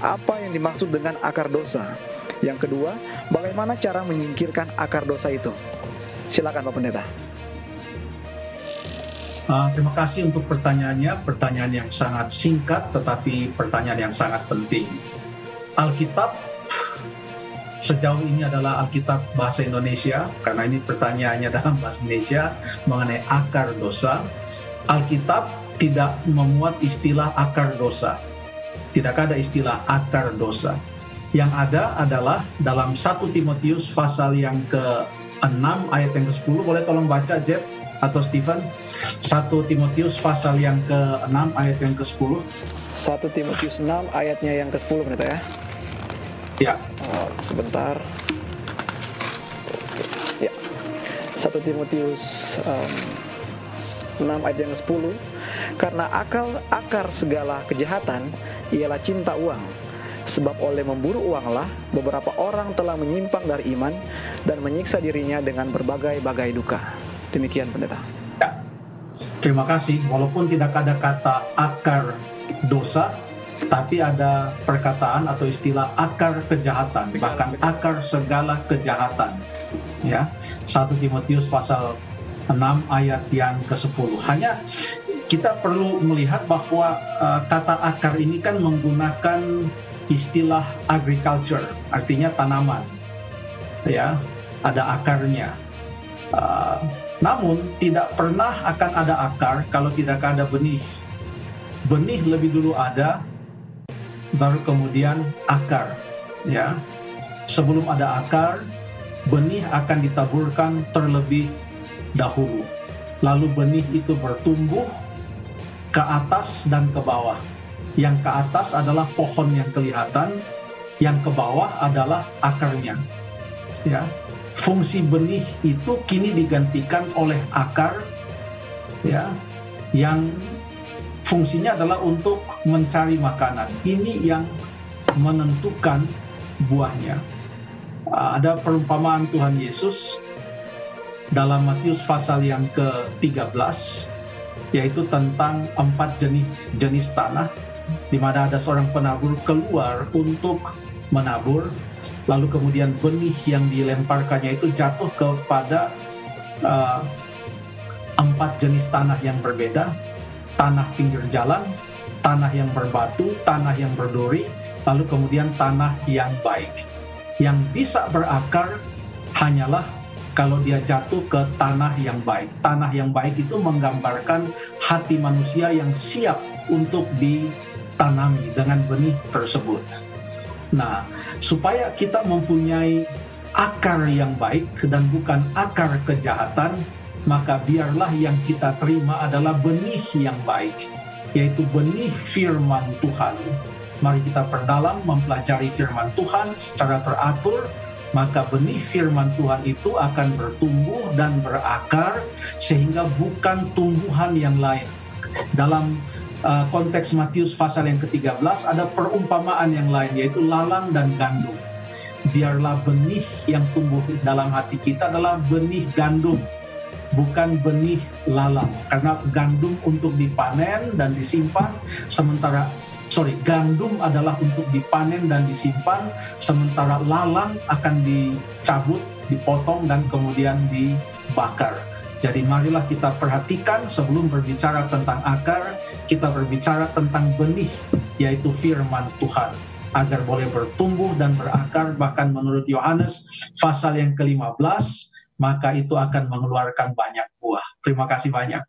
apa yang dimaksud dengan akar dosa? Yang kedua, bagaimana cara menyingkirkan akar dosa itu? Silakan Pak Pendeta. Uh, terima kasih untuk pertanyaannya, pertanyaan yang sangat singkat tetapi pertanyaan yang sangat penting. Alkitab sejauh ini adalah Alkitab bahasa Indonesia karena ini pertanyaannya dalam bahasa Indonesia mengenai akar dosa. Alkitab tidak memuat istilah akar dosa. Tidak ada istilah akar dosa. Yang ada adalah dalam 1 Timotius pasal yang ke-6 ayat yang ke-10. Boleh tolong baca Jeff atau Stephen? 1 Timotius pasal yang ke-6 ayat yang ke-10. 1 Timotius 6 ayatnya yang ke-10 pendeta ya. Ya. Oh, sebentar. Ya. 1 Timotius um, 6 ayat yang ke-10 karena akal akar segala kejahatan ialah cinta uang. Sebab oleh memburu uanglah beberapa orang telah menyimpang dari iman dan menyiksa dirinya dengan berbagai-bagai duka. Demikian pendeta. Ya. Terima kasih. Walaupun tidak ada kata akar dosa, tapi ada perkataan atau istilah akar kejahatan, bahkan akar segala kejahatan. Ya, 1 Timotius pasal 6 ayat yang ke-10. Hanya kita perlu melihat bahwa uh, kata akar ini kan menggunakan istilah agriculture, artinya tanaman, ya, ada akarnya. Uh, namun tidak pernah akan ada akar kalau tidak ada benih. Benih lebih dulu ada, baru kemudian akar, ya. Sebelum ada akar, benih akan ditaburkan terlebih dahulu. Lalu benih itu bertumbuh ke atas dan ke bawah. Yang ke atas adalah pohon yang kelihatan, yang ke bawah adalah akarnya. Ya. Fungsi benih itu kini digantikan oleh akar ya yang fungsinya adalah untuk mencari makanan. Ini yang menentukan buahnya. Ada perumpamaan Tuhan Yesus dalam Matius pasal yang ke-13 yaitu tentang empat jenis jenis tanah di mana ada seorang penabur keluar untuk menabur lalu kemudian benih yang dilemparkannya itu jatuh kepada uh, empat jenis tanah yang berbeda tanah pinggir jalan tanah yang berbatu tanah yang berduri lalu kemudian tanah yang baik. Yang bisa berakar hanyalah kalau dia jatuh ke tanah yang baik. Tanah yang baik itu menggambarkan hati manusia yang siap untuk ditanami dengan benih tersebut. Nah, supaya kita mempunyai akar yang baik dan bukan akar kejahatan, maka biarlah yang kita terima adalah benih yang baik, yaitu benih firman Tuhan. Mari kita perdalam mempelajari firman Tuhan secara teratur maka benih firman Tuhan itu akan bertumbuh dan berakar sehingga bukan tumbuhan yang lain. Dalam uh, konteks Matius pasal yang ke-13 ada perumpamaan yang lain yaitu lalang dan gandum. Biarlah benih yang tumbuh dalam hati kita adalah benih gandum bukan benih lalang karena gandum untuk dipanen dan disimpan sementara sorry gandum adalah untuk dipanen dan disimpan sementara lalang akan dicabut dipotong dan kemudian dibakar jadi marilah kita perhatikan sebelum berbicara tentang akar kita berbicara tentang benih yaitu firman Tuhan agar boleh bertumbuh dan berakar bahkan menurut Yohanes pasal yang ke-15 maka itu akan mengeluarkan banyak buah. Terima kasih banyak.